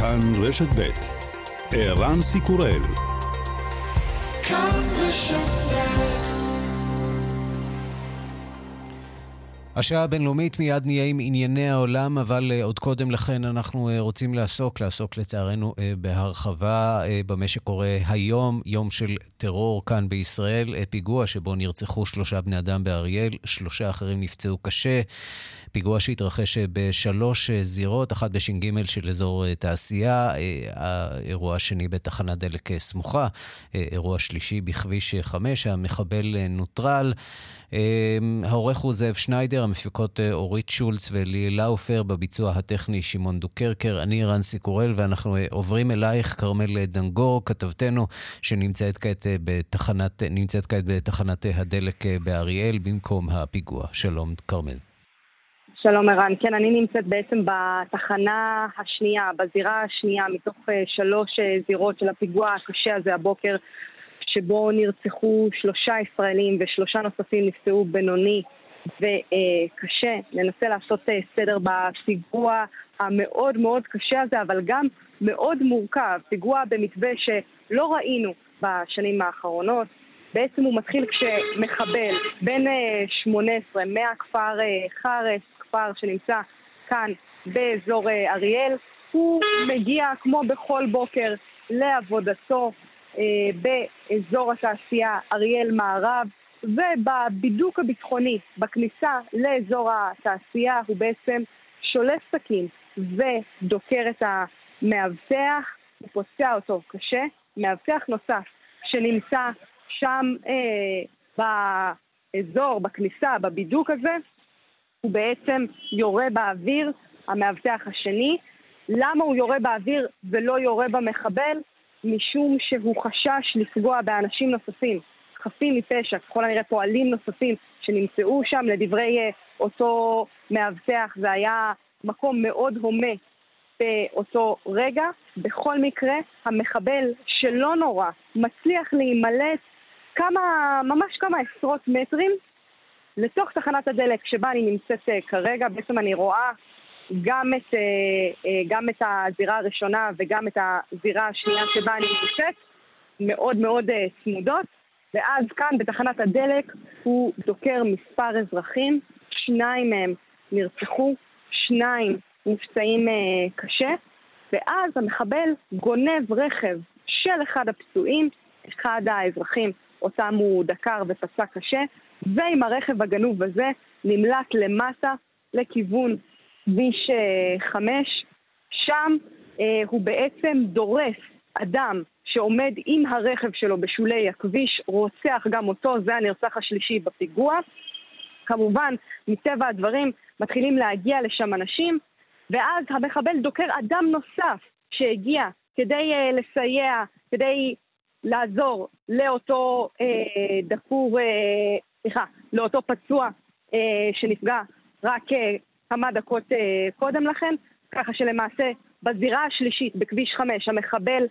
כאן רשת ב' ערן סיקורל השעה הבינלאומית מיד נהיה עם ענייני העולם, אבל uh, עוד קודם לכן אנחנו uh, רוצים לעסוק, לעסוק לצערנו uh, בהרחבה במה שקורה היום, יום של טרור כאן בישראל, פיגוע שבו נרצחו שלושה בני אדם באריאל, שלושה אחרים נפצעו קשה. פיגוע שהתרחש בשלוש זירות, אחת בש"ג של אזור תעשייה, האירוע השני בתחנת דלק סמוכה, אירוע שלישי בכביש 5, המחבל נוטרל. העורך הוא זאב שניידר, המפיקות אה, אורית שולץ ולי לאופר, בביצוע הטכני שמעון דוקרקר, אני רנסי קורל, ואנחנו אה, עוברים אלייך, כרמל דנגור, כתבתנו, שנמצאת כעת אה, בתחנת, כעת בתחנת הדלק באריאל, במקום הפיגוע. שלום, כרמל. שלום ערן, כן, אני נמצאת בעצם בתחנה השנייה, בזירה השנייה מתוך שלוש זירות של הפיגוע הקשה הזה הבוקר שבו נרצחו שלושה ישראלים ושלושה נוספים נפצעו בינוני וקשה. ננסה לעשות אה, סדר בפיגוע המאוד מאוד קשה הזה, אבל גם מאוד מורכב. פיגוע במתווה שלא ראינו בשנים האחרונות. בעצם הוא מתחיל כשמחבל בן 18 אה, מהכפר אה, חרס, כפר שנמצא כאן באזור אריאל, הוא מגיע כמו בכל בוקר לעבודתו, אה, באזור התעשייה אריאל מערב ובבידוק הביטחוני בכניסה לאזור התעשייה הוא בעצם שולף סכין ודוקר את המאבטח, הוא פוצע אותו קשה, מאבטח נוסף שנמצא שם אה, באזור, בכניסה, בבידוק הזה, הוא בעצם יורה באוויר, המאבטח השני. למה הוא יורה באוויר ולא יורה במחבל? משום שהוא חשש לפגוע באנשים נוספים, חפים מפשע, ככל הנראה פועלים נוספים שנמצאו שם, לדברי uh, אותו מאבטח, זה היה מקום מאוד הומה באותו רגע. בכל מקרה, המחבל שלא נורא מצליח להימלט כמה, ממש כמה עשרות מטרים לתוך תחנת הדלק שבה אני נמצאת uh, כרגע. בעצם אני רואה גם את, אה, אה, גם את הזירה הראשונה וגם את הזירה השנייה שבה אני נמצאת, מאוד מאוד אה, צמודות, ואז כאן בתחנת הדלק הוא דוקר מספר אזרחים, שניים מהם נרצחו, שניים נפצעים קשה, ואז המחבל גונב רכב של אחד הפצועים, אחד האזרחים אותם הוא דקר ופצע קשה, ועם הרכב הגנוב הזה נמלט למטה לכיוון כביש 5, אה, שם אה, הוא בעצם דורס אדם שעומד עם הרכב שלו בשולי הכביש, רוצח גם אותו, זה הנרצח השלישי בפיגוע. כמובן, מטבע הדברים מתחילים להגיע לשם אנשים, ואז המחבל דוקר אדם נוסף שהגיע כדי uh, לסייע, כדי לעזור לאותו uh, דקור, סליחה, uh, לאותו פצוע uh, שנפגע רק uh, כמה דקות אה, קודם לכן, ככה שלמעשה בזירה השלישית, בכביש 5, המחבל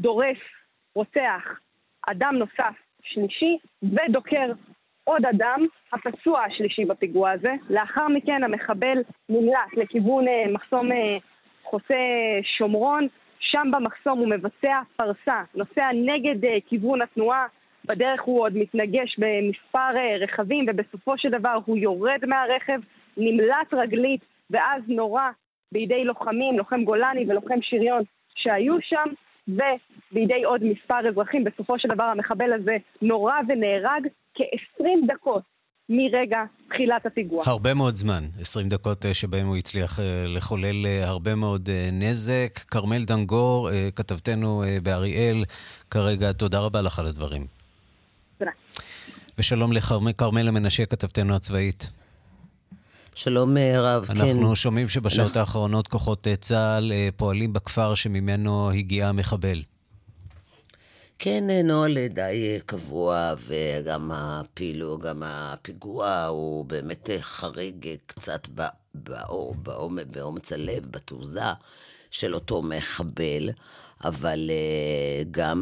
דורס, רוצח אדם נוסף שלישי ודוקר עוד אדם, הפצוע השלישי בפיגוע הזה. לאחר מכן המחבל נמלט לכיוון אה, מחסום אה, חוסה שומרון, שם במחסום הוא מבצע פרסה, נוסע נגד אה, כיוון התנועה, בדרך הוא עוד מתנגש במספר אה, רכבים ובסופו של דבר הוא יורד מהרכב נמלט רגלית ואז נורה בידי לוחמים, לוחם גולני ולוחם שריון שהיו שם ובידי עוד מספר אזרחים. בסופו של דבר המחבל הזה נורה ונהרג כ-20 דקות מרגע תחילת הפיגוע. הרבה מאוד זמן, 20 דקות אה, שבהם הוא הצליח אה, לחולל אה, הרבה מאוד נזק. כרמל דנגור, כתבתנו באריאל, כרגע תודה רבה לך על הדברים. תודה. ושלום לכרמל המנשה, כתבתנו הצבאית. שלום רב, אנחנו כן. אנחנו שומעים שבשעות אנחנו... האחרונות כוחות צה"ל פועלים בכפר שממנו הגיע המחבל. כן, נוהל די קבוע, וגם הפילו, גם הפיגוע הוא באמת חריג קצת באור, באומץ הלב, בתעוזה של אותו מחבל, אבל גם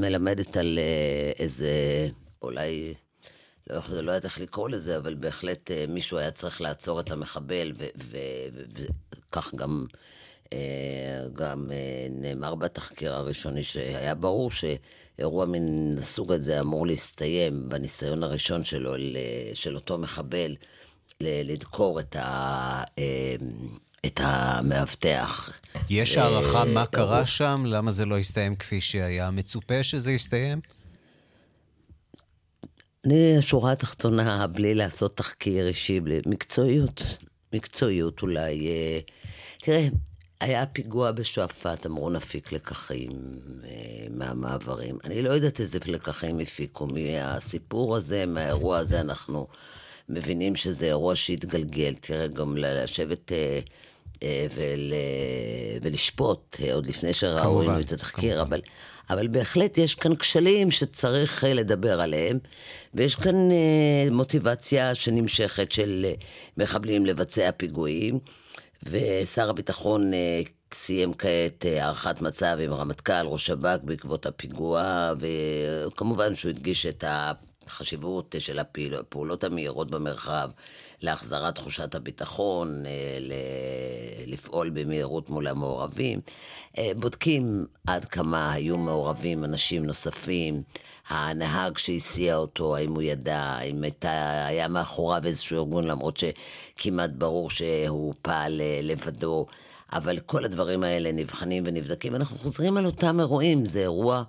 מלמדת על איזה, אולי... לא, לא יודעת איך לקרוא לזה, אבל בהחלט אה, מישהו היה צריך לעצור את המחבל, וכך גם גם נאמר בתחקיר הראשוני שהיה ברור שאירוע מן הסוג הזה אמור להסתיים בניסיון הראשון שלו, של אותו מחבל, לדקור את ה... את המאבטח. יש הערכה מה קרה שם? למה זה לא הסתיים כפי שהיה מצופה שזה יסתיים? אני, השורה התחתונה, בלי לעשות תחקיר אישי, בלי מקצועיות. מקצועיות אולי. אה, תראה, היה פיגוע בשועפאט, אמרו נפיק לקחים אה, מהמעברים. אני לא יודעת איזה לקחים הפיקו. מהסיפור הזה, מהאירוע הזה, אנחנו מבינים שזה אירוע שהתגלגל. תראה, גם לשבת... אה, ול, ולשפוט, עוד לפני שראינו את התחקיר. אבל אבל בהחלט יש כאן כשלים שצריך אה, לדבר עליהם, ויש כאן אה, מוטיבציה שנמשכת של אה, מחבלים לבצע פיגועים, ושר הביטחון סיים כעת הערכת מצב עם רמטכ"ל, ראש שב"כ בעקבות הפיגוע, וכמובן שהוא הדגיש את החשיבות של הפעולות המהירות במרחב. להחזרת תחושת הביטחון, אה, לפעול במהירות מול המעורבים. אה, בודקים עד כמה היו מעורבים אנשים נוספים, הנהג שהסיע אותו, האם הוא ידע, האם הייתה, היה מאחוריו איזשהו ארגון, למרות שכמעט ברור שהוא פעל אה, לבדו. אבל כל הדברים האלה נבחנים ונבדקים. אנחנו חוזרים על אותם אירועים, זה אירוע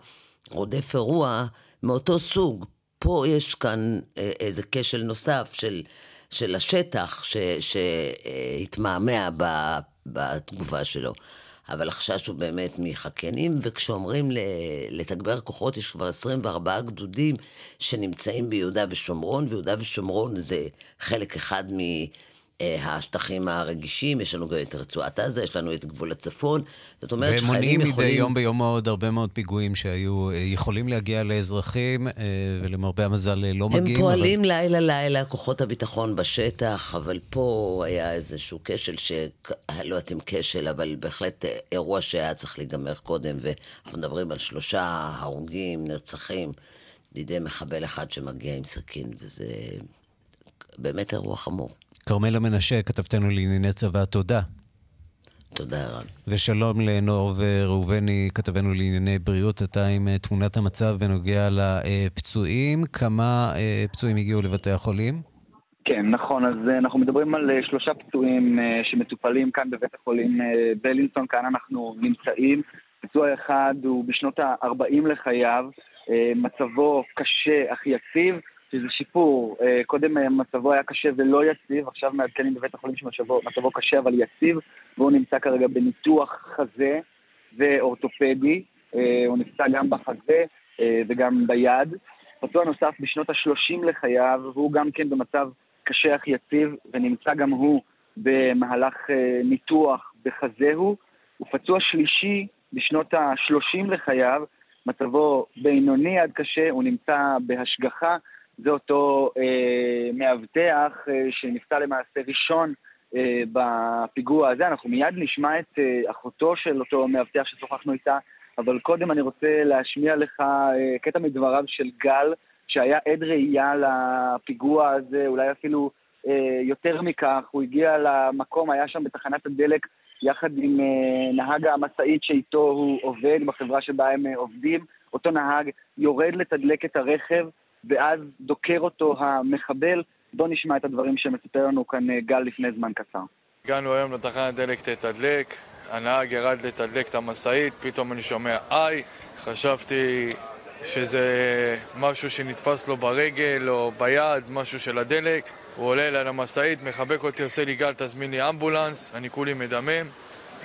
רודף אירוע מאותו סוג. פה יש כאן איזה כשל נוסף של של השטח שהתמהמה בתגובה שלו. אבל החשש הוא באמת מחקיינים, וכשאומרים לתגבר כוחות, יש כבר 24 גדודים שנמצאים ביהודה ושומרון, ויהודה ושומרון זה חלק אחד מ... אה, השטחים הרגישים, יש לנו גם את רצועת עזה, יש לנו את גבול הצפון. זאת אומרת שחיילים יכולים... והם מונעים מדי יום ביום עוד הרבה מאוד פיגועים שהיו אה, יכולים להגיע לאזרחים, אה, ולמרבה המזל לא מגיעים. הם פועלים אבל... לילה-לילה, כוחות הביטחון בשטח, אבל פה היה איזשהו כשל, ש... לא יודעת אם כשל, אבל בהחלט אירוע שהיה צריך להיגמר קודם, ואנחנו מדברים על שלושה הרוגים, נרצחים, בידי מחבל אחד שמגיע עם סכין, וזה באמת אירוע חמור. כרמלה מנשה, כתבתנו לענייני צבא, תודה. תודה, ערן. ושלום לנור וראובני, כתבנו לענייני בריאות. אתה עם אה, תמונת המצב בנוגע לפצועים. כמה אה, פצועים הגיעו לבתי החולים? כן, נכון. אז אה, אנחנו מדברים על שלושה פצועים שמטופלים כאן בבית החולים בלינסון. כאן אנחנו נמצאים. פצוע אחד הוא בשנות ה-40 לחייו. מצבו קשה אך יציב. שזה שיפור. אה, קודם אה, מצבו היה קשה ולא יציב, עכשיו מעדכנים בבית החולים שמצבו קשה אבל יציב, והוא נמצא כרגע בניתוח חזה ואורתופדי. אה, הוא נפצע גם בחזה וגם ביד. פצוע נוסף בשנות ה-30 לחייו, והוא גם כן במצב קשה אך יציב, ונמצא גם הוא במהלך ניתוח בחזהו. הוא פצוע שלישי בשנות ה-30 לחייו, מצבו בינוני עד קשה, הוא נמצא בהשגחה. זה אותו אה, מאבטח אה, שנפצע למעשה ראשון אה, בפיגוע הזה. אנחנו מיד נשמע את אה, אחותו של אותו מאבטח ששוחחנו איתה, אבל קודם אני רוצה להשמיע לך אה, קטע מדבריו של גל, שהיה עד ראייה לפיגוע הזה, אולי אפילו אה, יותר מכך. הוא הגיע למקום, היה שם בתחנת הדלק יחד עם אה, נהג המשאית שאיתו הוא עובד, בחברה שבה הם אה, עובדים. אותו נהג יורד לתדלק את הרכב, ואז דוקר אותו המחבל. בואו נשמע את הדברים שמספר לנו כאן אה, גל לפני זמן קצר. הגענו היום לתחנת דלק תתדלק, הנהג ירד לתדלק את המשאית, פתאום אני שומע איי, חשבתי שזה משהו שנתפס לו ברגל או ביד, משהו של הדלק. הוא עולה אליי למשאית, מחבק אותי, עושה לי גל, תזמין לי אמבולנס, אני כולי מדמם.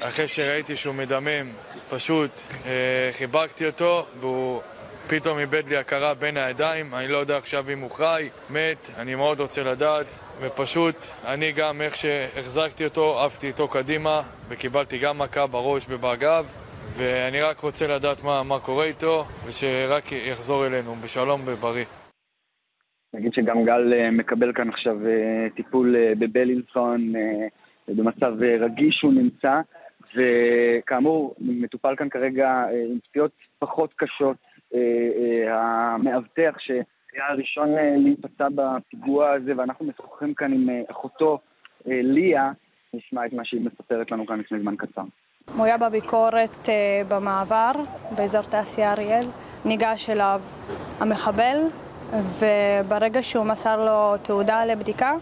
אחרי שראיתי שהוא מדמם, פשוט אה, חיבקתי אותו, והוא פתאום איבד לי הכרה בין הידיים, אני לא יודע עכשיו אם הוא חי, מת, אני מאוד רוצה לדעת, ופשוט אני גם, איך שהחזקתי אותו, עפתי איתו קדימה, וקיבלתי גם מכה בראש ובגב, ואני רק רוצה לדעת מה, מה קורה איתו, ושרק יחזור אלינו בשלום ובריא. נגיד שגם גל אה, מקבל כאן עכשיו אה, טיפול אה, בבלינסון, במצב רגיש הוא נמצא, וכאמור, מטופל כאן כרגע עם פציעות פחות קשות המאבטח שהיה הראשון אה, להיפצע בפיגוע הזה, ואנחנו משוחחים כאן עם אחותו ליה, נשמע את מה שהיא מספרת לנו כאן לפני זמן קצר. הוא היה בביקורת במעבר, באזור תעשייה אריאל. ניגש אליו המחבל, וברגע שהוא מסר לו תעודה לבדיקה,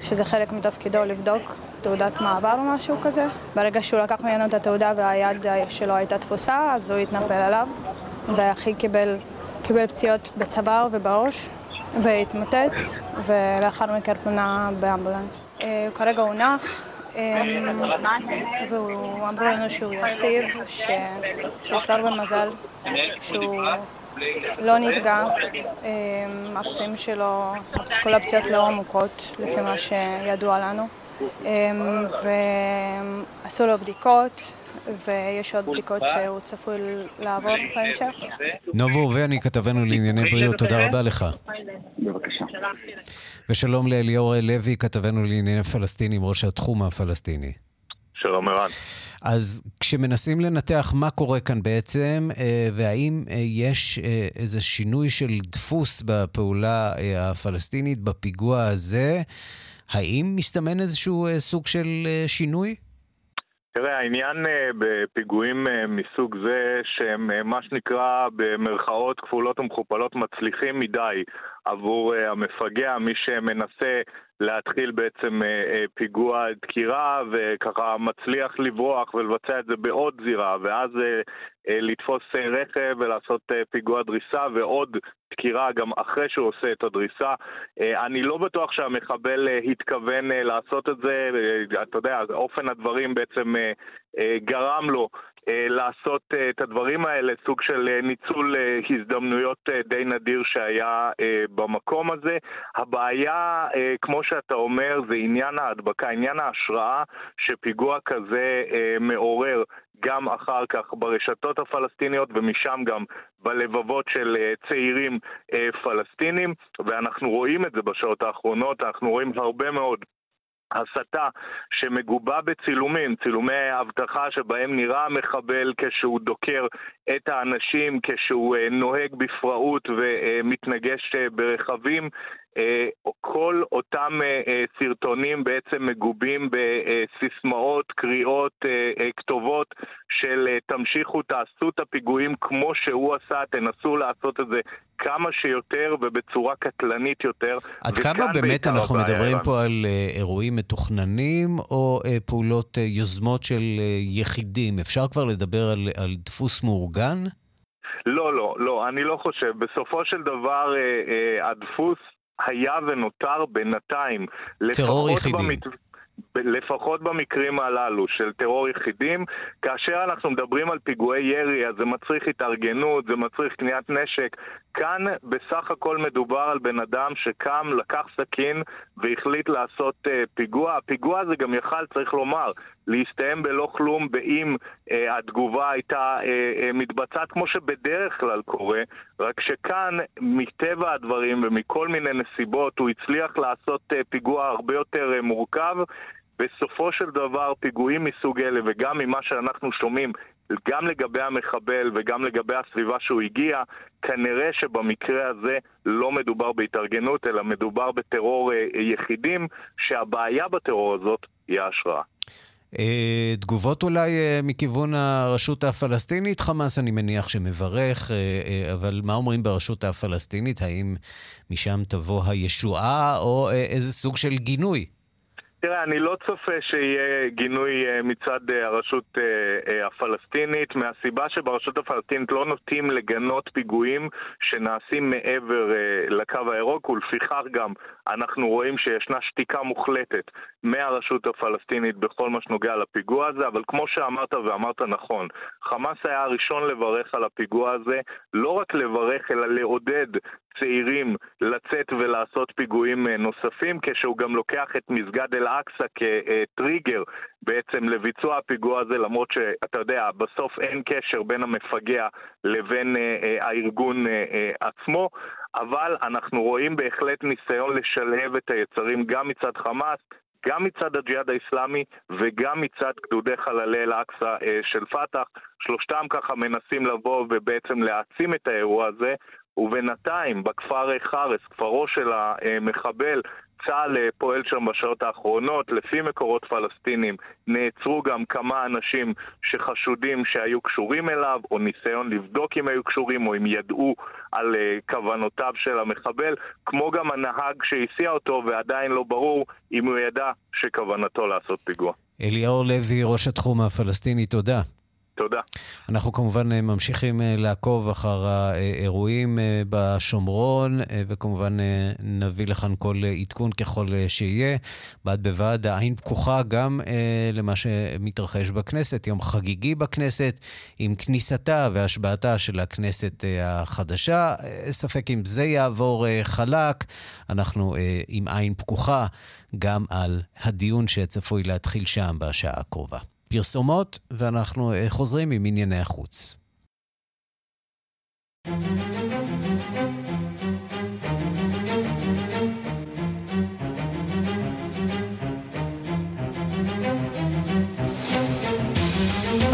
שזה חלק מתפקידו לבדוק תעודת מעבר או משהו כזה, ברגע שהוא לקח ממנו את התעודה והיד שלו הייתה תפוסה, אז הוא התנפל עליו, ואחי קיבל, קיבל פציעות בצוואר ובראש, והתמוטט, ולאחר מכן פונה באמבולנס. אה, כרגע הוא נח. ואמרו לנו שהוא יציב, שיש לו הרבה מזל, שהוא לא נפגע, אמ, הפצעים שלו, כל הפציעות לא עמוקות לפי מה שידוע לנו, ועשו לו בדיקות, ויש עוד בדיקות שהוא צפוי לעבור בהמשך. נובו ואני כתבנו לענייני בריאות, תודה רבה לך. בבקשה. ושלום לאליאור לוי, כתבנו לענייני פלסטינים, ראש התחום הפלסטיני. שלום ערן. אז כשמנסים לנתח מה קורה כאן בעצם, אה, והאם אה, יש אה, איזה שינוי של דפוס בפעולה הפלסטינית בפיגוע הזה, האם מסתמן איזשהו סוג של שינוי? תראה, העניין בפיגועים מסוג זה שהם מה שנקרא במרכאות כפולות ומכופלות מצליחים מדי עבור המפגע, מי שמנסה להתחיל בעצם אה, אה, פיגוע דקירה וככה מצליח לברוח ולבצע את זה בעוד זירה ואז אה, לתפוס רכב ולעשות פיגוע דריסה ועוד דקירה גם אחרי שהוא עושה את הדריסה. אני לא בטוח שהמחבל התכוון לעשות את זה, אתה יודע, אופן הדברים בעצם גרם לו לעשות את הדברים האלה, סוג של ניצול הזדמנויות די נדיר שהיה במקום הזה. הבעיה, כמו שאתה אומר, זה עניין ההדבקה, עניין ההשראה שפיגוע כזה מעורר. גם אחר כך ברשתות הפלסטיניות ומשם גם בלבבות של צעירים פלסטינים ואנחנו רואים את זה בשעות האחרונות, אנחנו רואים הרבה מאוד הסתה שמגובה בצילומים, צילומי אבטחה שבהם נראה המחבל כשהוא דוקר את האנשים, כשהוא אה, נוהג בפראות ומתנגש אה, ברכבים. אה, כל אותם סרטונים בעצם מגובים בסיסמאות, קריאות, כתובות של תמשיכו, תעשו את הפיגועים כמו שהוא עשה, תנסו לעשות את זה כמה שיותר ובצורה קטלנית יותר. עד כמה באמת אנחנו מדברים פה על אירועים מתוכננים או פעולות, יוזמות של יחידים? אפשר כבר לדבר על, על דפוס מאורגן? לא, לא, לא, אני לא חושב. בסופו של דבר אה, אה, הדפוס היה ונותר בינתיים. טרור יחידים. במת... לפחות במקרים הללו של טרור יחידים, כאשר אנחנו מדברים על פיגועי ירי, אז זה מצריך התארגנות, זה מצריך קניית נשק. כאן בסך הכל מדובר על בן אדם שקם, לקח סכין והחליט לעשות uh, פיגוע. הפיגוע הזה גם יכל, צריך לומר, להסתיים בלא כלום באם uh, התגובה הייתה uh, uh, מתבצעת כמו שבדרך כלל קורה, רק שכאן, מטבע הדברים ומכל מיני נסיבות, הוא הצליח לעשות uh, פיגוע הרבה יותר uh, מורכב. בסופו של דבר פיגועים מסוג אלה וגם ממה שאנחנו שומעים גם לגבי המחבל וגם לגבי הסביבה שהוא הגיע, כנראה שבמקרה הזה לא מדובר בהתארגנות, אלא מדובר בטרור אה, יחידים, שהבעיה בטרור הזאת היא ההשראה. אה, תגובות אולי אה, מכיוון הרשות הפלסטינית? חמאס אני מניח שמברך, אבל מה אומרים ברשות הפלסטינית? האם משם תבוא הישועה או איזה סוג של גינוי? תראה, אני לא צופה שיהיה גינוי אה, מצד אה, הרשות אה, הפלסטינית, מהסיבה שברשות הפלסטינית לא נוטים לגנות פיגועים שנעשים מעבר לקו הירוק, ולפיכך גם אנחנו רואים שישנה שתיקה מוחלטת מהרשות הפלסטינית בכל מה שנוגע לפיגוע הזה, אבל כמו שאמרת ואמרת נכון, חמאס היה הראשון לברך על הפיגוע הזה, לא רק לברך אלא לעודד צעירים לצאת ולעשות פיגועים נוספים, כשהוא גם לוקח את מסגד אל-אקצא כטריגר בעצם לביצוע הפיגוע הזה, למרות שאתה יודע, בסוף אין קשר בין המפגע לבין אה, אה, הארגון אה, עצמו, אבל אנחנו רואים בהחלט ניסיון לשלהב את היצרים גם מצד חמאס, גם מצד הג'יהאד האיסלאמי וגם מצד גדודי חללי אל-אקצא של פת"ח. שלושתם ככה מנסים לבוא ובעצם להעצים את האירוע הזה, ובינתיים בכפר חארס, כפרו של המחבל, צה"ל אה, פועל שם בשעות האחרונות, לפי מקורות פלסטינים נעצרו גם כמה אנשים שחשודים שהיו קשורים אליו, או ניסיון לבדוק אם היו קשורים, או אם ידעו על uh, כוונותיו של המחבל, כמו גם הנהג שהסיע אותו, ועדיין לא ברור אם הוא ידע שכוונתו לעשות פיגוע. אליאור לוי, ראש התחום הפלסטיני, תודה. תודה. אנחנו כמובן אה, ממשיכים אה, לעקוב אחר האירועים אה, בשומרון, וכמובן נביא לכאן כל עדכון ככל שיהיה. בד בבד, העין פקוחה גם למה שמתרחש בכנסת, יום חגיגי בכנסת, עם כניסתה והשבעתה של הכנסת החדשה. ספק אם זה יעבור חלק, אנחנו עם עין פקוחה גם על הדיון שצפוי להתחיל שם בשעה הקרובה. פרסומות, ואנחנו אה, חוזרים עם ענייני החוץ.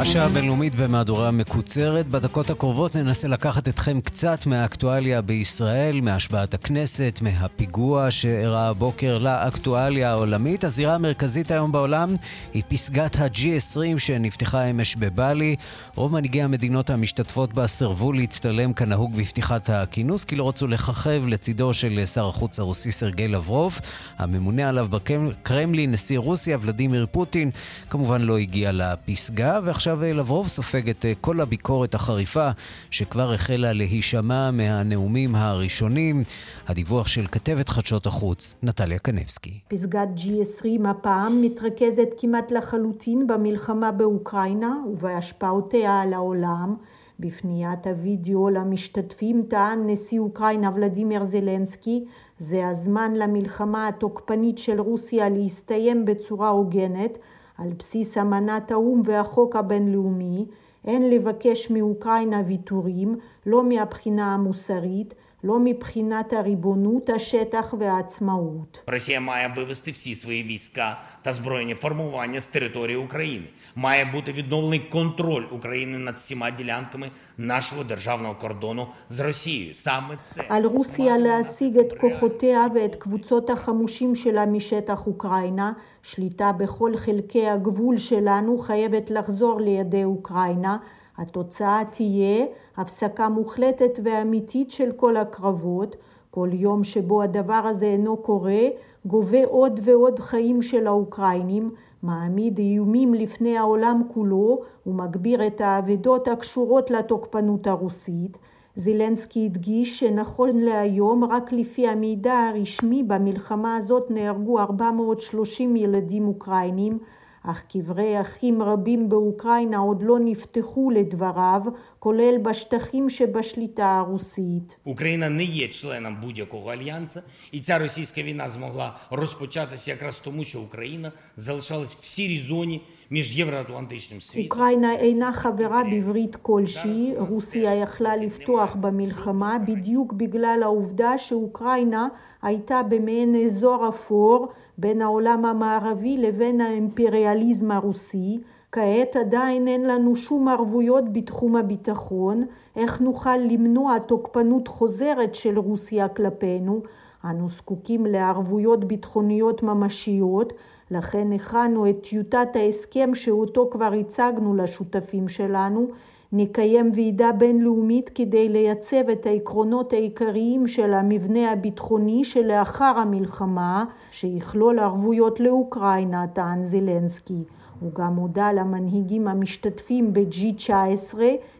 השעה הבינלאומית במהדורה מקוצרת. בדקות הקרובות ננסה לקחת אתכם קצת מהאקטואליה בישראל, מהשבעת הכנסת, מהפיגוע שאירע הבוקר לאקטואליה העולמית. הזירה המרכזית היום בעולם היא פסגת ה-G20 שנפתחה אמש בבלי. רוב מנהיגי המדינות המשתתפות בה סירבו להצטלם כנהוג בפתיחת הכינוס, כי לא רצו לככב לצידו של שר החוץ הרוסי סרגי לברוב. הממונה עליו בקרמלין, נשיא רוסיה, ולדימיר פוטין, כמובן לא הגיע לפסגה, ועכשיו עכשיו לברוב סופג את אה, כל הביקורת החריפה שכבר החלה להישמע מהנאומים הראשונים. הדיווח של כתבת חדשות החוץ, נטליה קנבסקי. פסגת G20 הפעם מתרכזת כמעט לחלוטין במלחמה באוקראינה ובהשפעותיה על העולם. בפניית הווידאו למשתתפים טען נשיא אוקראינה ולדימיר זלנסקי זה הזמן למלחמה התוקפנית של רוסיה להסתיים בצורה הוגנת על בסיס אמנת האו"ם והחוק הבינלאומי, אין לבקש מאוקראינה ויתורים, לא מהבחינה המוסרית, לא מבחינת הריבונות, השטח והעצמאות. Росія має вивести всі свої війська та збройні формування з території України. Має бути відновлений контроль України над всіма ділянками нашого державного кордону з Росією. Саме це על רוסיה להשיג את כוחותיה ואת קבוצות החמושים שלה משטח אוקראינה. שליטה בכל חלקי הגבול שלנו חייבת לחזור לידי אוקראינה. התוצאה תהיה הפסקה מוחלטת ואמיתית של כל הקרבות. כל יום שבו הדבר הזה אינו קורה, גובה עוד ועוד חיים של האוקראינים, מעמיד איומים לפני העולם כולו ומגביר את האבדות הקשורות לתוקפנות הרוסית. זילנסקי הדגיש שנכון להיום, רק לפי המידע הרשמי במלחמה הזאת נהרגו 430 ילדים אוקראינים, אך קברי אחים רבים באוקראינה עוד לא נפתחו לדבריו, כולל בשטחים שבשליטה הרוסית. Україна не є членом будь-якого альянсу, і ця російська війна змогла розпочатися якраз тому, що Україна залишалась в сірій зоні між євроатлантичним світом. אוקראינה אינה חברה בברית כלשהי, רוסיה יכלה לפתוח במלחמה בדיוק בגלל העובדה שאוקראינה הייתה במעין אזור אפור בין העולם המערבי לבין האימפריאליזם הרוסי. כעת עדיין אין לנו שום ערבויות בתחום הביטחון, איך נוכל למנוע תוקפנות חוזרת של רוסיה כלפינו. אנו זקוקים לערבויות ביטחוניות ממשיות, לכן הכנו את טיוטת ההסכם שאותו כבר הצגנו לשותפים שלנו. נקיים ועידה בינלאומית כדי לייצב את העקרונות העיקריים של המבנה הביטחוני שלאחר המלחמה, שיכלול ערבויות לאוקראינה, טען זלנסקי. הוא גם הודה למנהיגים המשתתפים ב-G19,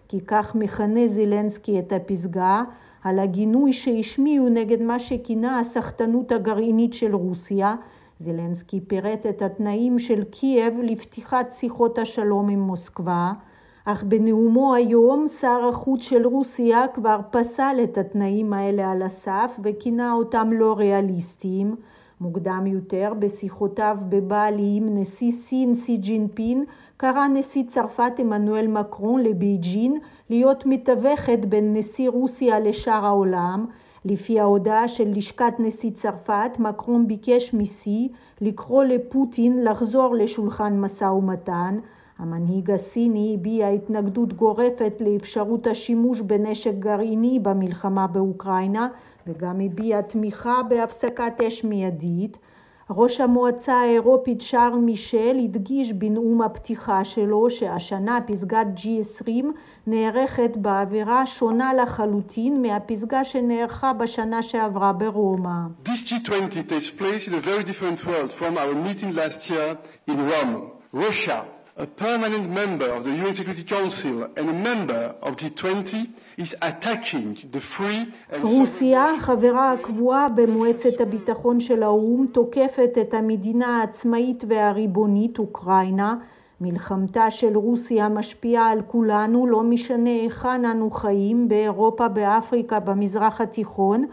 כי כך מכנה זלנסקי את הפסגה, על הגינוי שהשמיעו נגד מה שכינה הסחטנות הגרעינית של רוסיה. זלנסקי פירט את התנאים של קייב לפתיחת שיחות השלום עם מוסקבה, אך בנאומו היום שר החוץ של רוסיה כבר פסל את התנאים האלה על הסף וכינה אותם לא ריאליסטיים. מוקדם יותר, בשיחותיו בבעלי עם נשיא סין סי ג'ינפין, קרא נשיא צרפת עמנואל מקרון לבייג'ין להיות מתווכת בין נשיא רוסיה לשאר העולם. לפי ההודעה של לשכת נשיא צרפת, מקרון ביקש מסי לקרוא לפוטין לחזור לשולחן משא ומתן. המנהיג הסיני הביע התנגדות גורפת לאפשרות השימוש בנשק גרעיני במלחמה באוקראינה וגם הביע תמיכה בהפסקת אש מיידית. ראש המועצה האירופית שרל מישל הדגיש בנאום הפתיחה שלו שהשנה פסגת G20 נערכת באווירה שונה לחלוטין מהפסגה שנערכה בשנה שעברה ברומא. This G20 takes place in a very different world from our meeting last year in Rome. Russia a permanent member of the UN Security Council and a member of G20 is attacking the free and רוסיה, חברה הקבועה במועצת הביטחון של האו"ם, תוקפת את המדינה העצמאית והריבונית אוקראינה. מלחמתה של רוסיה משפיעה על כולנו, לא משנה היכן אנו חיים, באירופה, באפריקה, במזרח התיכון,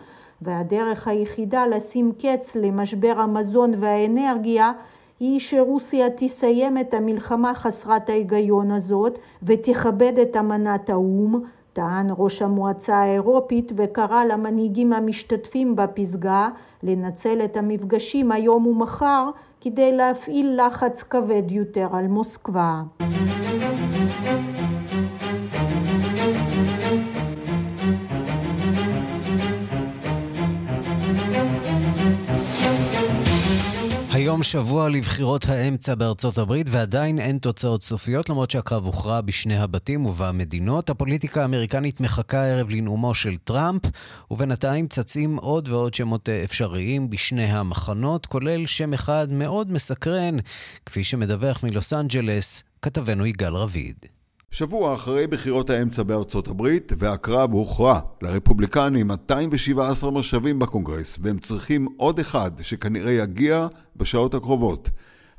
והדרך היחידה לשים קץ למשבר המזון והאנרגיה היא שרוסיה תסיים את המלחמה חסרת ההיגיון הזאת ותכבד את אמנת האו"ם, טען ראש המועצה האירופית וקרא למנהיגים המשתתפים בפסגה לנצל את המפגשים היום ומחר כדי להפעיל לחץ כבד יותר על מוסקבה. היום שבוע לבחירות האמצע בארצות הברית, ועדיין אין תוצאות סופיות, למרות שהקרב הוכרע בשני הבתים ובמדינות. הפוליטיקה האמריקנית מחכה הערב לנאומו של טראמפ, ובינתיים צצים עוד ועוד שמות אפשריים בשני המחנות, כולל שם אחד מאוד מסקרן, כפי שמדווח מלוס אנג'לס, כתבנו יגאל רביד. שבוע אחרי בחירות האמצע בארצות הברית, והקרב הוכרע לרפובליקנים 217 מושבים בקונגרס, והם צריכים עוד אחד שכנראה יגיע בשעות הקרובות.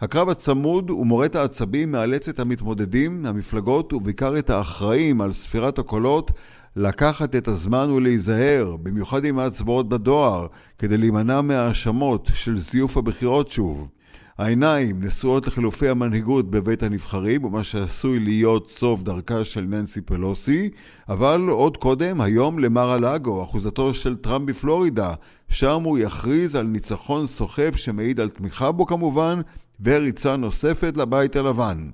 הקרב הצמוד ומורט העצבים מאלץ את המתמודדים, המפלגות ובעיקר את האחראים על ספירת הקולות לקחת את הזמן ולהיזהר, במיוחד עם ההצבעות בדואר, כדי להימנע מהאשמות של זיוף הבחירות שוב. העיניים נשואות לחילופי המנהיגות בבית הנבחרים, ומה שעשוי להיות סוף דרכה של ננסי פלוסי, אבל עוד קודם, היום למר הלאגו, אחוזתו של טראמפ בפלורידה, שם הוא יכריז על ניצחון סוחף שמעיד על תמיכה בו כמובן, וריצה נוספת לבית הלבן.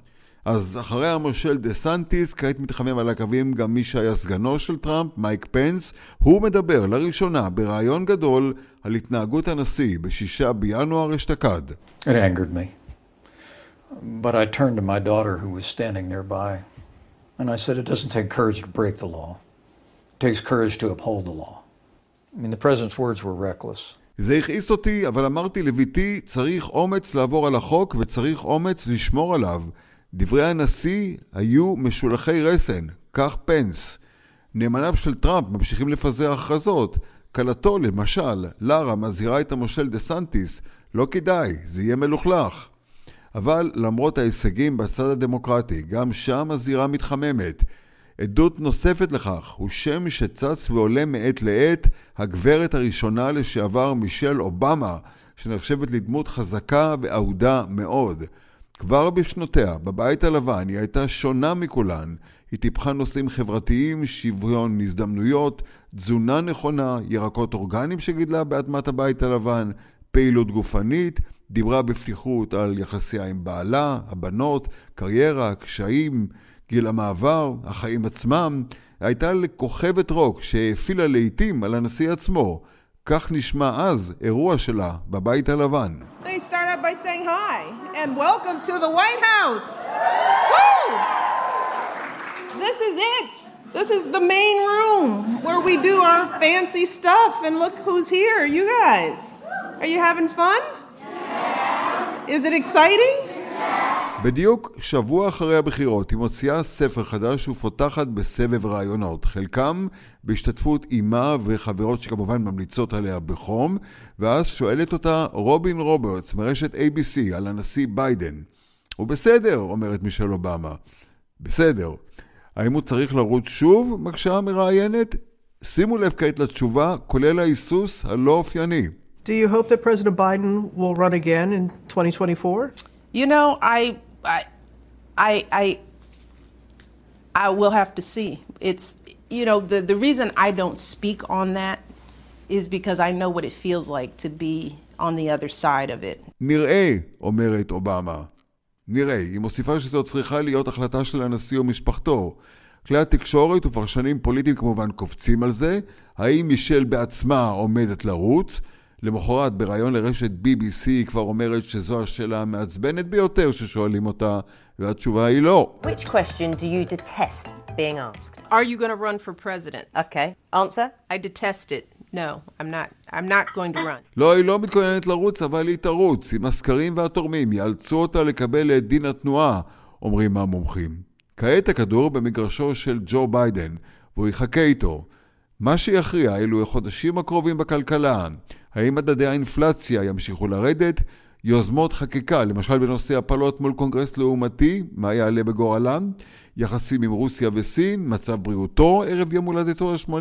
אז אחרי המושל דה סנטיס, כעת מתחמם על הקווים גם מי שהיה סגנו של טראמפ, מייק פנס. הוא מדבר לראשונה בריאיון גדול על התנהגות הנשיא בשישה בינואר אשתקד. It angered me. But I turned to my daughter who was standing nearby and I said it doesn't take courage to break the law. It takes courage to uphold the law. I mean, the president's words were reckless. זה הכעיס אותי, אבל אמרתי לבתי, צריך אומץ לעבור על החוק וצריך אומץ לשמור עליו. דברי הנשיא היו משולחי רסן, כך פנס. נאמניו של טראמפ ממשיכים לפזר הכרזות. כלתו, למשל, לארה, מזהירה את המושל דה סנטיס, לא כדאי, זה יהיה מלוכלך. אבל למרות ההישגים בצד הדמוקרטי, גם שם הזירה מתחממת. עדות נוספת לכך הוא שם שצץ ועולה מעת לעת הגברת הראשונה לשעבר מישל אובמה, שנחשבת לדמות חזקה ואהודה מאוד. כבר בשנותיה, בבית הלבן, היא הייתה שונה מכולן. היא טיפחה נושאים חברתיים, שוויון הזדמנויות, תזונה נכונה, ירקות אורגניים שגידלה באדמת הבית הלבן, פעילות גופנית, דיברה בפתיחות על יחסיה עם בעלה, הבנות, קריירה, קשיים, גיל המעבר, החיים עצמם. הייתה לכוכבת רוק שהאפילה לעיתים על הנשיא עצמו. כך נשמע אז אירוע שלה בבית הלבן. by saying hi and welcome to the White House. Woo! This is it. This is the main room where we do our fancy stuff. And look who's here, you guys. Are you having fun? Is it exciting? בדיוק שבוע אחרי הבחירות היא מוציאה ספר חדש ופותחת בסבב רעיונות, חלקם בהשתתפות אימה וחברות שכמובן ממליצות עליה בחום, ואז שואלת אותה רובין רוברטס מרשת ABC על הנשיא ביידן. הוא בסדר, אומרת מישל אובמה. בסדר. האם הוא צריך לרוץ שוב? מקשה המראיינת. שימו לב כעת לתשובה, כולל ההיסוס הלא אופייני. Do you hope that President Biden will run again in 2024? You know, I I, I, I, I will have to see. It's you know the the reason I don't speak on that is because I know what it feels like to be on the other side of it. נראה, אומרת אובמה. נראה, היא מוסיפה שזו צריכה להיות החלטה של הנשיא ומשפחתו. כלי התקשורת ופרשנים פוליטיים כמובן קופצים על זה. האם מישל בעצמה עומדת לרוץ? למחרת בריאיון לרשת BBC היא כבר אומרת שזו השאלה המעצבנת ביותר ששואלים אותה, והתשובה היא לא. Which question do you detest being asked? Are you going to run for president? Okay. Answer? I detest it. No, I'm not. I'm not going to run. לא, היא לא מתכוננת לרוץ, אבל היא תרוץ. אם הסקרים והתורמים יאלצו אותה לקבל את דין התנועה, אומרים המומחים. כעת הכדור במגרשו של ג'ו ביידן, והוא יחכה איתו. מה שיכריע אלו החודשים הקרובים בכלכלה. האם מדדי האינפלציה ימשיכו לרדת? יוזמות חקיקה, למשל בנושא הפלות מול קונגרס לעומתי, מה יעלה בגורלם? יחסים עם רוסיה וסין, מצב בריאותו ערב יום הולדתו ה-80,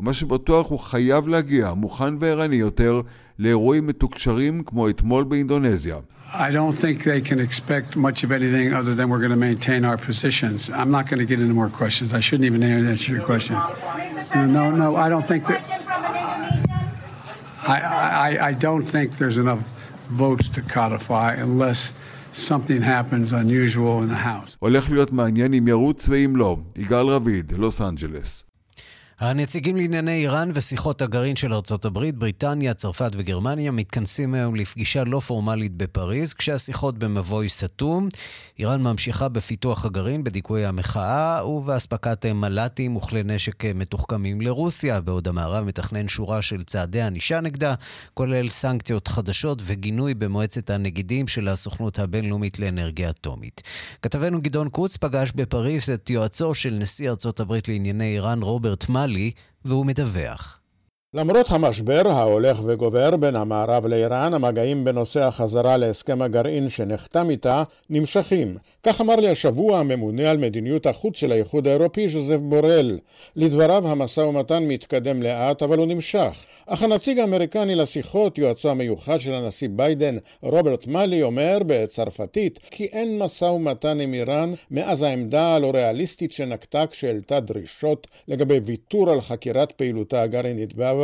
ומה שבטוח הוא חייב להגיע, מוכן וערני יותר, לאירועים מתוקשרים כמו אתמול באינדונזיה. I don't think they can expect much of anything other than we're going to maintain our positions. I'm not going to get into more questions. I shouldn't even answer your question. No, no, I don't think that. I, I, I don't think there's enough votes to codify unless something happens unusual in the House. הולך להיות מעניין אם ירוץ ואם לא. יגאל רביד, לוס אנג'לס. הנציגים לענייני איראן ושיחות הגרעין של ארצות הברית, בריטניה, צרפת וגרמניה מתכנסים היום לפגישה לא פורמלית בפריז, כשהשיחות במבוי סתום. איראן ממשיכה בפיתוח הגרעין, בדיכוי המחאה ובאספקת מל"טים וכלי נשק מתוחכמים לרוסיה, בעוד המערב מתכנן שורה של צעדי ענישה נגדה, כולל סנקציות חדשות וגינוי במועצת הנגידים של הסוכנות הבינלאומית לאנרגיה אטומית. כתבנו גדעון קוץ פגש בפריז את יועצו של נשיא ארצות הברית לענייני איראן, רוברט מאלי, והוא מדווח. למרות המשבר ההולך וגובר בין המערב לאיראן, המגעים בנושא החזרה להסכם הגרעין שנחתם איתה נמשכים. כך אמר לי השבוע הממונה על מדיניות החוץ של האיחוד האירופי, ז'וזף בורל. לדבריו המשא ומתן מתקדם לאט, אבל הוא נמשך. אך הנציג האמריקני לשיחות, יועצו המיוחד של הנשיא ביידן, רוברט מאלי, אומר בצרפתית כי אין משא ומתן עם איראן מאז העמדה הלא ריאליסטית שנקטה כשהעלתה דרישות לגבי ויתור על חקירת פעילותה הגרעינית בעבר.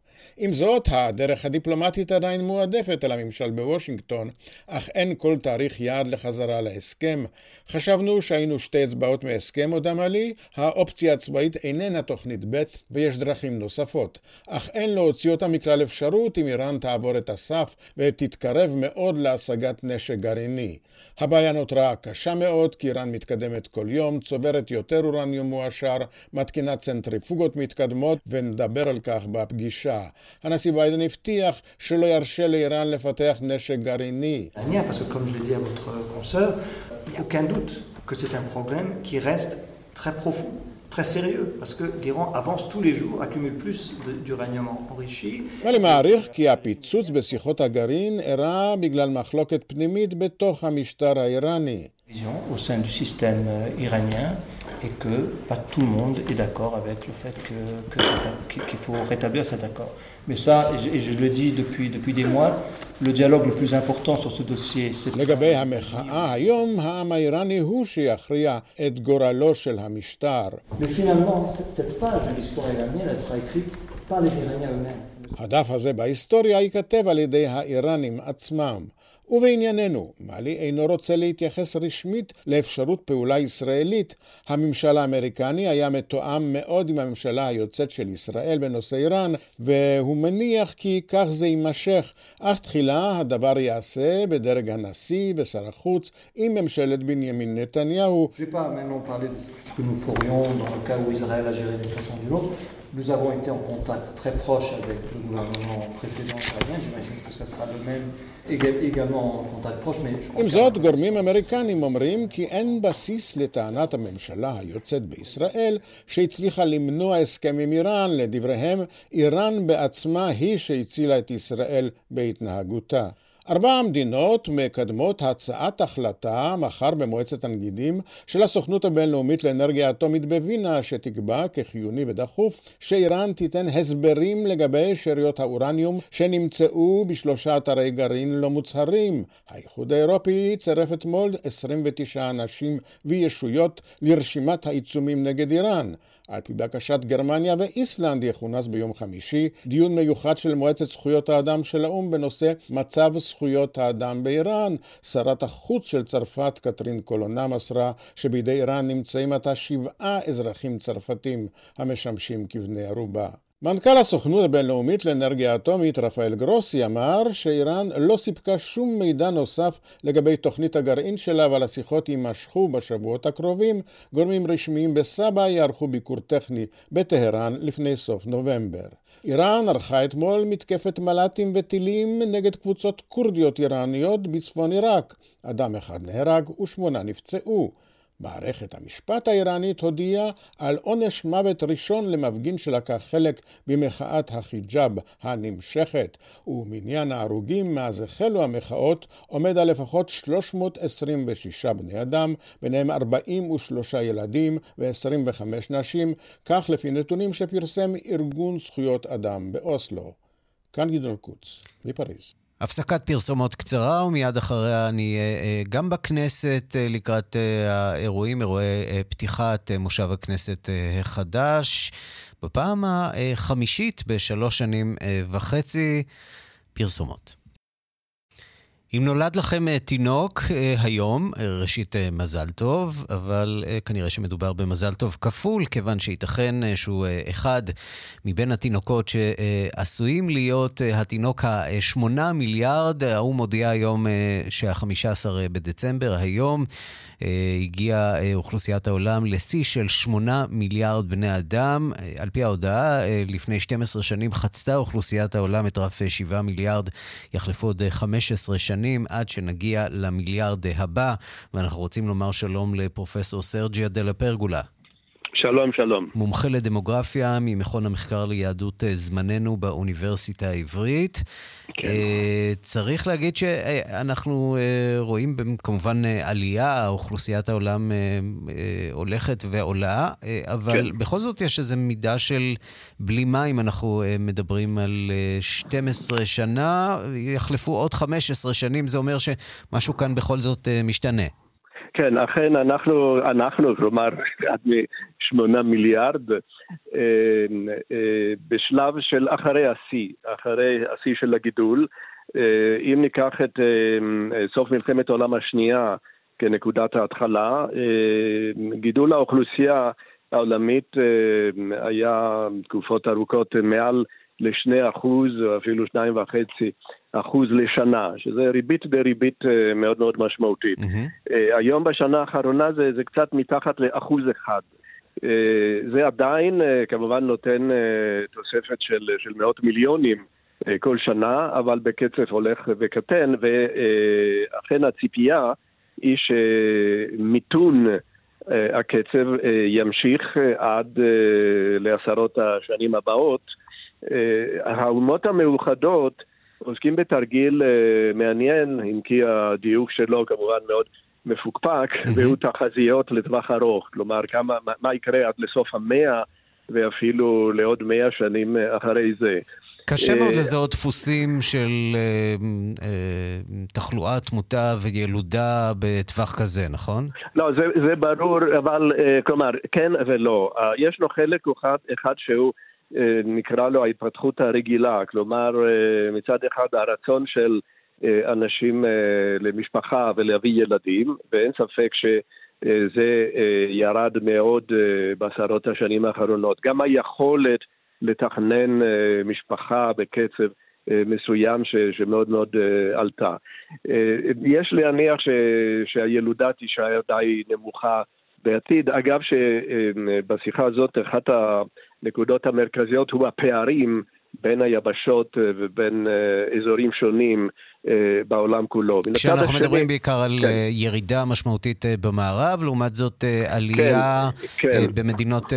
עם זאת, הדרך הדיפלומטית עדיין מועדפת על הממשל בוושינגטון, אך אין כל תאריך יעד לחזרה להסכם. חשבנו שהיינו שתי אצבעות מהסכם, הודה מלי, האופציה הצבאית איננה תוכנית ב' ויש דרכים נוספות. אך אין להוציא אותה מכלל אפשרות אם איראן תעבור את הסף ותתקרב מאוד להשגת נשק גרעיני. הבעיה נותרה קשה מאוד, כי איראן מתקדמת כל יום, צוברת יותר אורניום מועשר, מתקינה צנטריפוגות מתקדמות, ונדבר על כך בפגישה. הנשיא ביידן הבטיח שלא ירשה לאיראן לפתח נשק גרעיני. Parce que comme je l'ai dit à votre consoeur, il n'y a aucun doute que c'est un problème qui reste très profond, très sérieux, parce que l'Iran avance tous les jours, accumule plus d'uranium enrichi. ואני מעריך כי הפיצוץ בשיחות הגרעין אירע בגלל מחלוקת פנימית בתוך המשטר האיראני. au sein du système euh, iranien et que pas tout le monde est d'accord avec le fait que, que cet- qu'il faut rétablir cet accord. Mais ça, et je, et je le dis depuis, depuis des mois, le dialogue le plus important sur ce dossier, c'est... לגבי המחאה היום, העם האיראני הוא שיכריע את גורלו של המשטר. Mais finalement, cette- cette page de l'histoire iranienne, elle sera écrite par les Iraniens eux-mêmes. הדף הזה בהיסטוריה ייכתב על ידי האיראנים עצמם. ובענייננו, מאלי אינו רוצה להתייחס רשמית לאפשרות פעולה ישראלית. הממשל האמריקני היה מתואם מאוד עם הממשלה היוצאת של ישראל בנושא איראן, והוא מניח כי כך זה יימשך, אך תחילה הדבר ייעשה בדרג הנשיא ושר החוץ עם ממשלת בנימין נתניהו. Nous avons été en contact très proche avec le gouvernement précédent israélien. J'imagine que ça sera le même éga- également en contact proche, mais je crois עם זאת, גורמים אמריקנים אומרים כי אין בסיס לטענת הממשלה היוצאת בישראל שהצליחה למנוע הסכם עם איראן. לדבריהם, איראן בעצמה היא שהצילה את ישראל בהתנהגותה. ארבע המדינות מקדמות הצעת החלטה מחר במועצת הנגידים של הסוכנות הבינלאומית לאנרגיה אטומית בווינה, שתקבע כחיוני ודחוף שאיראן תיתן הסברים לגבי שאריות האורניום שנמצאו בשלושה אתרי גרעין לא מוצהרים. האיחוד האירופי צירף אתמול 29 אנשים וישויות לרשימת העיצומים נגד איראן. על פי בקשת גרמניה ואיסלנד יכונס ביום חמישי דיון מיוחד של מועצת זכויות האדם של האו"ם בנושא מצב זכויות האדם באיראן. שרת החוץ של צרפת, קטרין קולונה, מסרה שבידי איראן נמצאים עתה שבעה אזרחים צרפתים המשמשים כבני ערובה. מנכ"ל הסוכנות הבינלאומית לאנרגיה אטומית רפאל גרוסי אמר שאיראן לא סיפקה שום מידע נוסף לגבי תוכנית הגרעין שלה אבל השיחות יימשכו בשבועות הקרובים. גורמים רשמיים בסבא יערכו ביקור טכני בטהרן לפני סוף נובמבר. איראן ערכה אתמול מתקפת מל"טים וטילים נגד קבוצות כורדיות איראניות בצפון עיראק. אדם אחד נהרג ושמונה נפצעו. מערכת המשפט האיראנית הודיעה על עונש מוות ראשון למפגין שלקח חלק במחאת החיג'אב הנמשכת, ומניין ההרוגים מאז החלו המחאות עומד על לפחות 326 בני אדם, ביניהם 43 ילדים ו-25 נשים, כך לפי נתונים שפרסם ארגון זכויות אדם באוסלו. כאן גדעון קוץ, מפריז. הפסקת פרסומות קצרה, ומיד אחריה נהיה אה, גם בכנסת אה, לקראת אה, האירועים, אירועי פתיחת מושב הכנסת החדש. בפעם החמישית בשלוש שנים וחצי, פרסומות. אם נולד לכם אה, תינוק אה, היום, אה, ראשית מזל טוב, אבל כנראה שמדובר במזל טוב כפול, כיוון שייתכן שהוא אחד מבין התינוקות שעשויים להיות התינוק השמונה מיליארד. האו"ם מודיע היום שה-15 בדצמבר, היום, הגיעה אוכלוסיית העולם לשיא של שמונה מיליארד בני אדם. על פי ההודעה, לפני 12 שנים חצתה אוכלוסיית העולם את רף 7 מיליארד, יחלפו עוד 15 שנים. שנים עד שנגיע למיליארד הבא, ואנחנו רוצים לומר שלום לפרופסור סרג'יה דלה פרגולה. שלום, שלום. מומחה לדמוגרפיה ממכון המחקר ליהדות אה, זמננו באוניברסיטה העברית. כן. Uh, צריך להגיד שאנחנו uh, רואים כמובן עלייה, אוכלוסיית העולם הולכת ועולה, אבל כן. בכל זאת יש איזו מידה של בלימה אם אנחנו מדברים על uh, 12 שנה, יחלפו עוד 15 שנים, זה אומר שמשהו כאן בכל זאת משתנה. כן, אכן אנחנו, אנחנו כלומר עד משמונה מיליארד, אה, אה, בשלב של אחרי השיא, אחרי השיא של הגידול. אה, אם ניקח את סוף מלחמת העולם השנייה כנקודת ההתחלה, גידול האוכלוסייה העולמית היה תקופות ארוכות מעל לשני אחוז או אפילו שניים וחצי אחוז לשנה, שזה ריבית בריבית אה, מאוד מאוד משמעותית. Mm-hmm. היום בשנה האחרונה זה, זה קצת מתחת לאחוז אחד. אה, זה עדיין כמובן נותן תוספת של, של מאות מיליונים כל שנה, אבל בקצב הולך וקטן, ואכן הציפייה היא שמיתון הקצב ימשיך עד לעשרות השנים הבאות. האומות המאוחדות עוסקים בתרגיל uh, מעניין, אם כי הדיוק שלו כמובן מאוד מפוקפק. והוא תחזיות לטווח ארוך. כלומר, כמה, מה, יקרה עד לסוף המאה, ואפילו לעוד מאה שנים אחרי זה. קשה מאוד אה, לזהות דפוסים של אה, אה, תחלואה, תמותה וילודה בטווח כזה, נכון? לא, זה, זה ברור, אבל כלומר, כן ולא. יש לו חלק אחד, אחד שהוא אה, נקרא לו ההתפתחות הרגילה, כלומר אה, מצד אחד הרצון של אה, אנשים למשפחה ולהביא ילדים, ואין ספק שזה ירד מאוד בעשרות השנים האחרונות. גם היכולת לתכנן משפחה בקצב מסוים ש, שמאוד מאוד עלתה. יש להניח ש, שהילודה תישאר די נמוכה בעתיד. אגב, שבשיחה הזאת אחת הנקודות המרכזיות הוא הפערים בין היבשות אה, ובין אה, אזורים שונים אה, בעולם כולו. כשאנחנו השני... מדברים בעיקר על כן. ירידה משמעותית במערב, לעומת זאת עלייה כן, כן. במדינות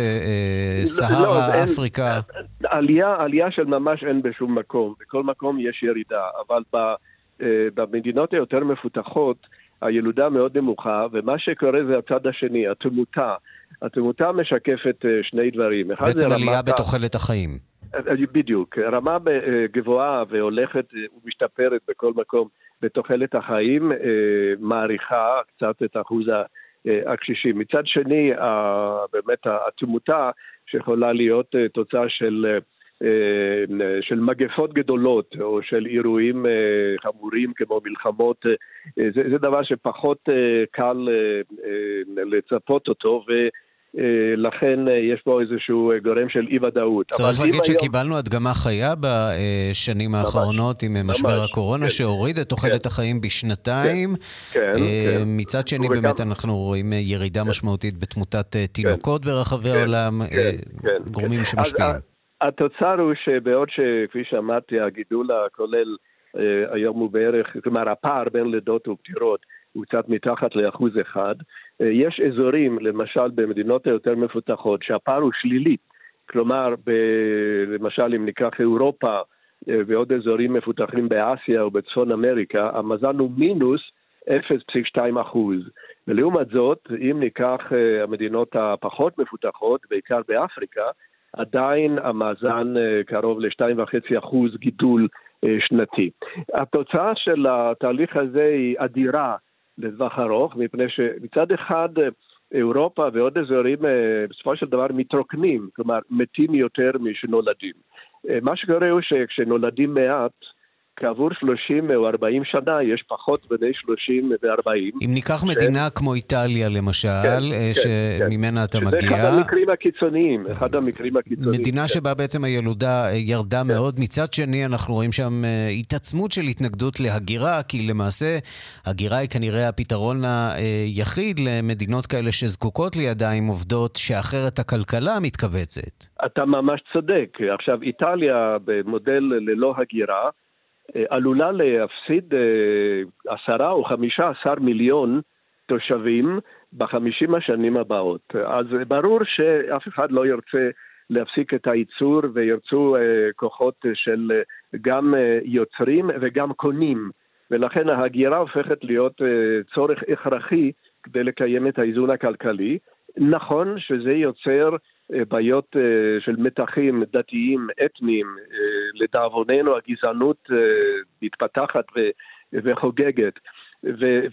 סהרה, לא, לא, אפריקה. אין, עלייה, עלייה של ממש אין בשום מקום, בכל מקום יש ירידה, אבל. במדינות היותר מפותחות הילודה מאוד נמוכה, ומה שקורה זה הצד השני, התמותה. התמותה משקפת שני דברים. בעצם עלייה בתוחלת החיים. בדיוק. רמה גבוהה והולכת ומשתפרת בכל מקום בתוחלת החיים, מעריכה קצת את אחוז הקשישים. מצד שני, באמת התמותה שיכולה להיות תוצאה של... של מגפות גדולות או של אירועים חמורים כמו מלחמות, זה, זה דבר שפחות קל לצפות אותו ולכן יש פה איזשהו גורם של אי ודאות. צריך להגיד שקיבלנו הדגמה חיה בשנים האחרונות עם משבר הקורונה כן. שהוריד את תוחלת כן. החיים בשנתיים. כן, כן. מצד שני וגם... באמת אנחנו רואים ירידה כן. משמעותית בתמותת תינוקות כן. ברחבי כן, העולם, כן, כן, גורמים כן. שמשפיעים. אז, התוצר הוא שבעוד שכפי שאמרתי הגידול הכולל אה, היום הוא בערך, כלומר הפער בין לידות ופטירות הוא קצת מתחת לאחוז אחד, אה, יש אזורים, למשל במדינות היותר מפותחות, שהפער הוא שלילי, כלומר ב, למשל אם ניקח אירופה אה, ועוד אזורים מפותחים באסיה או בצפון אמריקה, המאזן הוא מינוס 0.2 אחוז. ולעומת זאת, אם ניקח המדינות הפחות מפותחות, בעיקר באפריקה, עדיין המאזן אה, קרוב ל-2.5% גידול אה, שנתי. התוצאה של התהליך הזה היא אדירה לטווח ארוך, מפני שמצד אחד אירופה ועוד אזורים אה, בסופו של דבר מתרוקנים, כלומר מתים יותר משנולדים. מה שקורה הוא שכשנולדים מעט, כעבור 30 או 40 שנה יש פחות בני 30 ו-40. אם ניקח ש... מדינה כמו איטליה למשל, כן, אה, כן, שממנה כן. אתה שזה מגיע... שזה אחד המקרים הקיצוניים, אחד המקרים הקיצוניים. מדינה כן. שבה בעצם הילודה אה, ירדה כן. מאוד. מצד שני, אנחנו רואים שם אה, התעצמות של התנגדות להגירה, כי למעשה הגירה היא כנראה הפתרון היחיד למדינות כאלה שזקוקות לידיים עובדות, שאחרת הכלכלה מתכווצת. אתה ממש צודק. עכשיו, איטליה במודל ללא הגירה, עלולה להפסיד אה, עשרה או חמישה עשר מיליון תושבים בחמישים השנים הבאות. אז ברור שאף אחד לא ירצה להפסיק את הייצור וירצו אה, כוחות של גם יוצרים וגם קונים. ולכן ההגירה הופכת להיות צורך הכרחי כדי לקיים את האיזון הכלכלי. נכון שזה יוצר אה, בעיות אה, של מתחים דתיים, אתניים, אה, לדאבוננו הגזענות מתפתחת וחוגגת.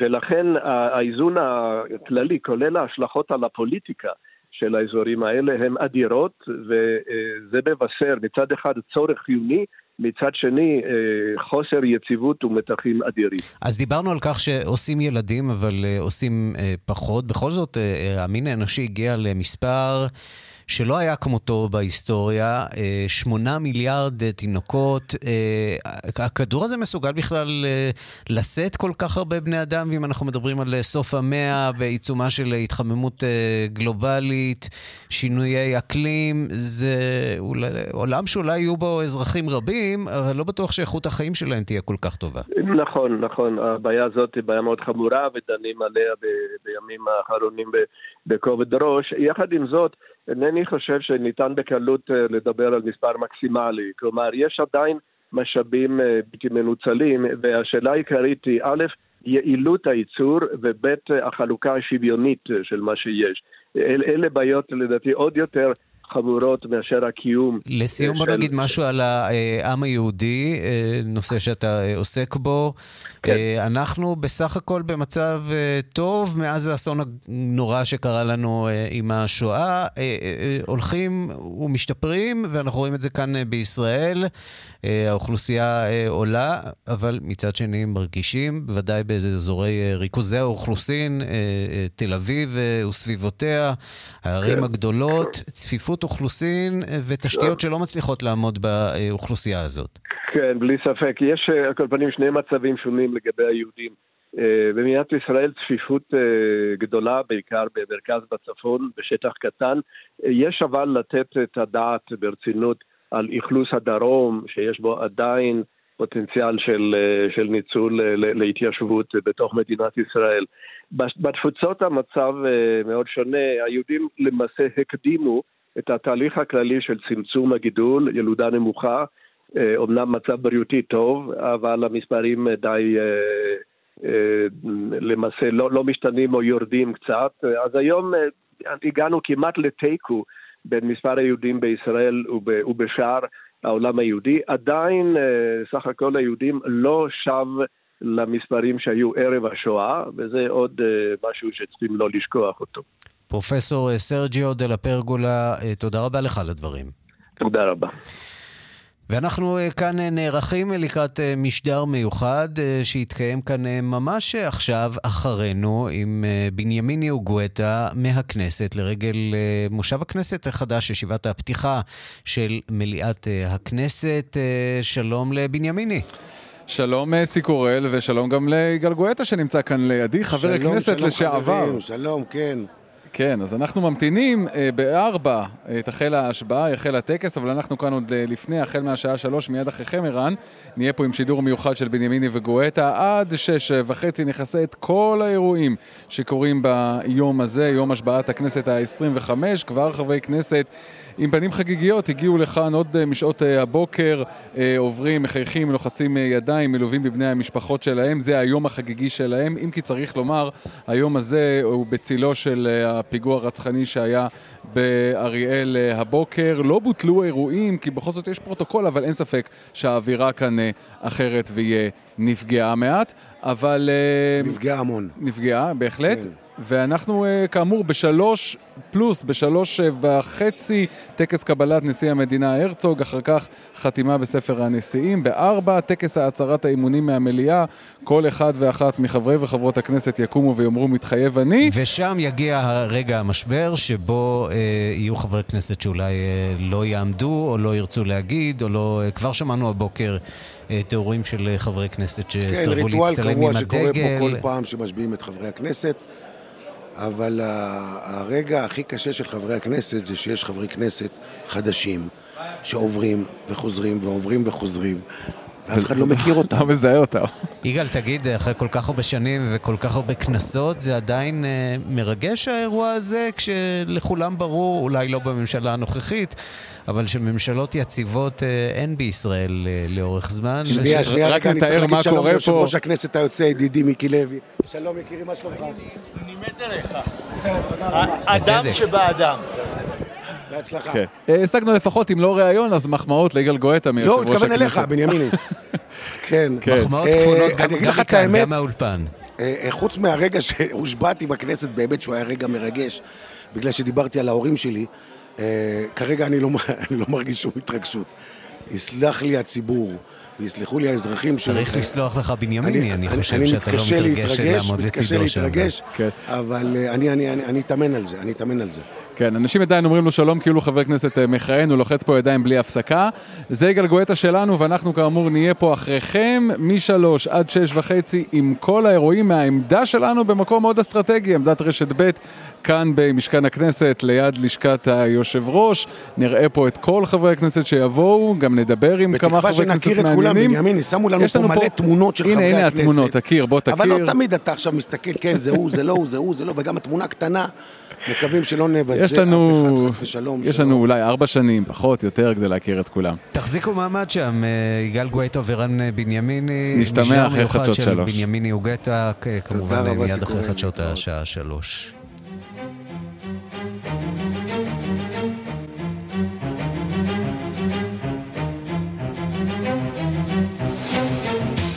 ולכן האיזון הכללי, כולל ההשלכות על הפוליטיקה של האזורים האלה, הן אדירות, וזה מבשר מצד אחד צורך חיוני, מצד שני חוסר יציבות ומתחים אדירים. אז דיברנו על כך שעושים ילדים, אבל עושים פחות. בכל זאת, המין האנושי הגיע למספר... שלא היה כמותו בהיסטוריה, אה, שמונה מיליארד אה, תינוקות. אה, הכדור הזה מסוגל בכלל לשאת כל כך הרבה בני אדם, ואם אנחנו מדברים על סוף המאה בעיצומה של התחממות גלובלית, שינויי אקלים, זה עולם שאולי יהיו בו אזרחים רבים, אבל לא בטוח שאיכות החיים שלהם תהיה כל כך טובה. נכון, נכון. הבעיה הזאת היא בעיה מאוד חמורה, ודנים עליה בימים האחרונים בכובד ראש. יחד עם זאת, אינני חושב שניתן בקלות אה, לדבר על מספר מקסימלי. כלומר, יש עדיין משאבים אה, בלתי מנוצלים, והשאלה העיקרית היא, א', יעילות הייצור, וב', החלוקה השוויונית של מה שיש. אל, אלה בעיות לדעתי עוד יותר חמורות מאשר הקיום. לסיום בוא נגיד משהו על העם היהודי, אה, נושא שאתה אה, עוסק בו. כן. אה, אנחנו בסך הכל במצב טוב מאז האסון הנורא שקרה לנו עם השואה. הולכים ומשתפרים, ואנחנו רואים את זה כאן בישראל. האוכלוסייה עולה, אבל מצד שני מרגישים, בוודאי באיזה אזורי ריכוזי האוכלוסין, תל אביב וסביבותיה, הערים כן. הגדולות, צפיפות אוכלוסין אה, ותשתיות שלא מצליחות לעמוד באוכלוסייה הזאת. כן, בלי ספק. יש אה, על כל פנים שני מצבים שונים לגבי היהודים. אה, במדינת ישראל צפיפות גדולה, בעיקר במרכז בצפון, בשטח קטן. יש אבל לתת את הדעת ברצינות על אכלוס הדרום, שיש בו עדיין פוטנציאל של, של ניצול להתיישבות בתוך מדינת ישראל. בתפוצות המצב מאוד שונה, היהודים למעשה הקדימו את התהליך הכללי של צמצום הגידול, ילודה נמוכה, אומנם מצב בריאותי טוב, אבל המספרים די למעשה לא, לא משתנים או יורדים קצת. אז היום הגענו כמעט לתיקו בין מספר היהודים בישראל ובשאר העולם היהודי. עדיין סך הכל היהודים לא שב למספרים שהיו ערב השואה, וזה עוד משהו שצריכים לא לשכוח אותו. פרופסור סרג'יו דה לה פרגולה, תודה רבה לך על הדברים. תודה רבה. ואנחנו כאן נערכים לקראת משדר מיוחד שיתקיים כאן ממש עכשיו אחרינו עם בנימיני וגואטה מהכנסת לרגל מושב הכנסת החדש, ישיבת הפתיחה של מליאת הכנסת. שלום לבנימיני. שלום סיקורל ושלום גם ליגאל גואטה שנמצא כאן לידי, חבר שלום, הכנסת שלום לשעבר. חברים, שלום, כן. כן, אז אנחנו ממתינים אה, בארבע, אה, תחל ההשבעה, יחל הטקס, אבל אנחנו כאן עוד אה, לפני, החל מהשעה שלוש, מיד אחריכם ערן, נהיה פה עם שידור מיוחד של בנימיני וגואטה, עד שש וחצי נכסה את כל האירועים שקורים ביום הזה, יום השבעת הכנסת ה-25, כבר חברי כנסת עם פנים חגיגיות הגיעו לכאן עוד משעות הבוקר, עוברים, מחייכים, לוחצים ידיים, מלווים בבני המשפחות שלהם, זה היום החגיגי שלהם, אם כי צריך לומר, היום הזה הוא בצילו של הפיגוע הרצחני שהיה באריאל הבוקר. לא בוטלו אירועים, כי בכל זאת יש פרוטוקול, אבל אין ספק שהאווירה כאן אחרת והיא נפגעה מעט, אבל... נפגעה המון. נפגעה, בהחלט. כן. ואנחנו כאמור בשלוש פלוס, בשלוש וחצי, טקס קבלת נשיא המדינה הרצוג, אחר כך חתימה בספר הנשיאים, בארבע, טקס הצהרת האימונים מהמליאה, כל אחד ואחת מחברי וחברות הכנסת יקומו ויאמרו מתחייב אני. ושם יגיע הרגע המשבר שבו אה, יהיו חברי כנסת שאולי אה, לא יעמדו או לא ירצו להגיד, או לא, אה, כבר שמענו הבוקר אה, תיאורים של אה, חברי כנסת שסרבו כן, להצטלם עם הדגל. כן, ריטואל קבוע שקורה פה כל פעם שמשביעים את חברי הכנסת. אבל הרגע הכי קשה של חברי הכנסת זה שיש חברי כנסת חדשים שעוברים וחוזרים ועוברים וחוזרים ואף אחד לא מכיר אותם. לא מזהה אותם. יגאל, תגיד, אחרי כל כך הרבה שנים וכל כך הרבה כנסות, זה עדיין אה, מרגש האירוע הזה, כשלכולם ברור, אולי לא בממשלה הנוכחית, אבל שממשלות יציבות אה, אין בישראל אה, לאורך זמן. שנייה, שנייה, רק נתאר מה קורה פה. ליושב ראש הכנסת היוצא, ידידי מיקי לוי. שלום יקירי, מה שלומך? אני מת עליך. תודה רבה. אדם שבאדם. בהצלחה. השגנו לפחות, אם לא ראיון, אז מחמאות ליגאל גואטה מיושב ראש הכנסת. לא, הוא התכוון אליך, בנימיני. כן. מחמאות כפולות גם מכאן, גם מהאולפן. חוץ מהרגע שהושבעתי בכנסת, באמת שהוא היה רגע מרגש, בגלל שדיברתי על ההורים שלי, כרגע אני לא מרגיש שום התרגשות. יסלח לי הציבור. ויסלחו לי האזרחים ש... צריך לסלוח לך בנימיני, אני חושב שאתה לא מתרגש לעמוד לצידו שם. אני מתקשה להתרגש, אבל אני אתאמן על זה, אני אתאמן על זה. כן, אנשים עדיין אומרים לו שלום כאילו חבר כנסת מכהן, הוא לוחץ פה ידיים בלי הפסקה. זה יגאל גואטה שלנו, ואנחנו כאמור נהיה פה אחריכם משלוש עד שש וחצי עם כל האירועים מהעמדה שלנו במקום מאוד אסטרטגי, עמדת רשת ב' כאן במשכן הכנסת, ליד לשכת היושב ראש. נראה פה את כל חברי הכנסת שיבואו, גם נדבר עם כמה חברי כנסת מעניינים. בתקווה שנכיר את כולם, בנימין, שמו לנו פה מלא תמונות של חברי הכנסת. הנה, הנה התמונות, תכיר, בוא תכיר. אבל לא תמיד אתה עכשיו מסתכל, כן, זה הוא, זה לא הוא, זה הוא, זה לא, וגם התמונה קטנה. מקווים שלא נבזה אף אחד, חס ושלום. יש לנו אולי ארבע שנים, פחות, יותר, כדי להכיר את כולם. תחזיקו מעמד שם, יגאל גואטה ורן בנימיני. נשתמע אחרי חדשות שלוש. בנימיני וגטה, כמובן מיד אחרי חדשות השעה שלוש.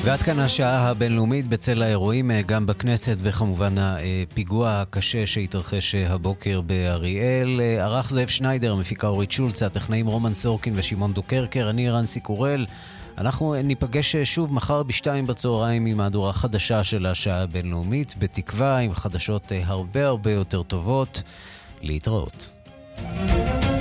ועד כאן השעה הבינלאומית בצל האירועים גם בכנסת וכמובן הפיגוע הקשה שהתרחש הבוקר באריאל. ערך זאב שניידר, המפיקה אורית שולץ, הטכנאים רומן סורקין ושמעון דוקרקר, אני רנסי קורל. אנחנו ניפגש שוב מחר בשתיים בצהריים עם מהדורה חדשה של השעה הבינלאומית, בתקווה עם חדשות הרבה הרבה יותר טובות. להתראות. thank you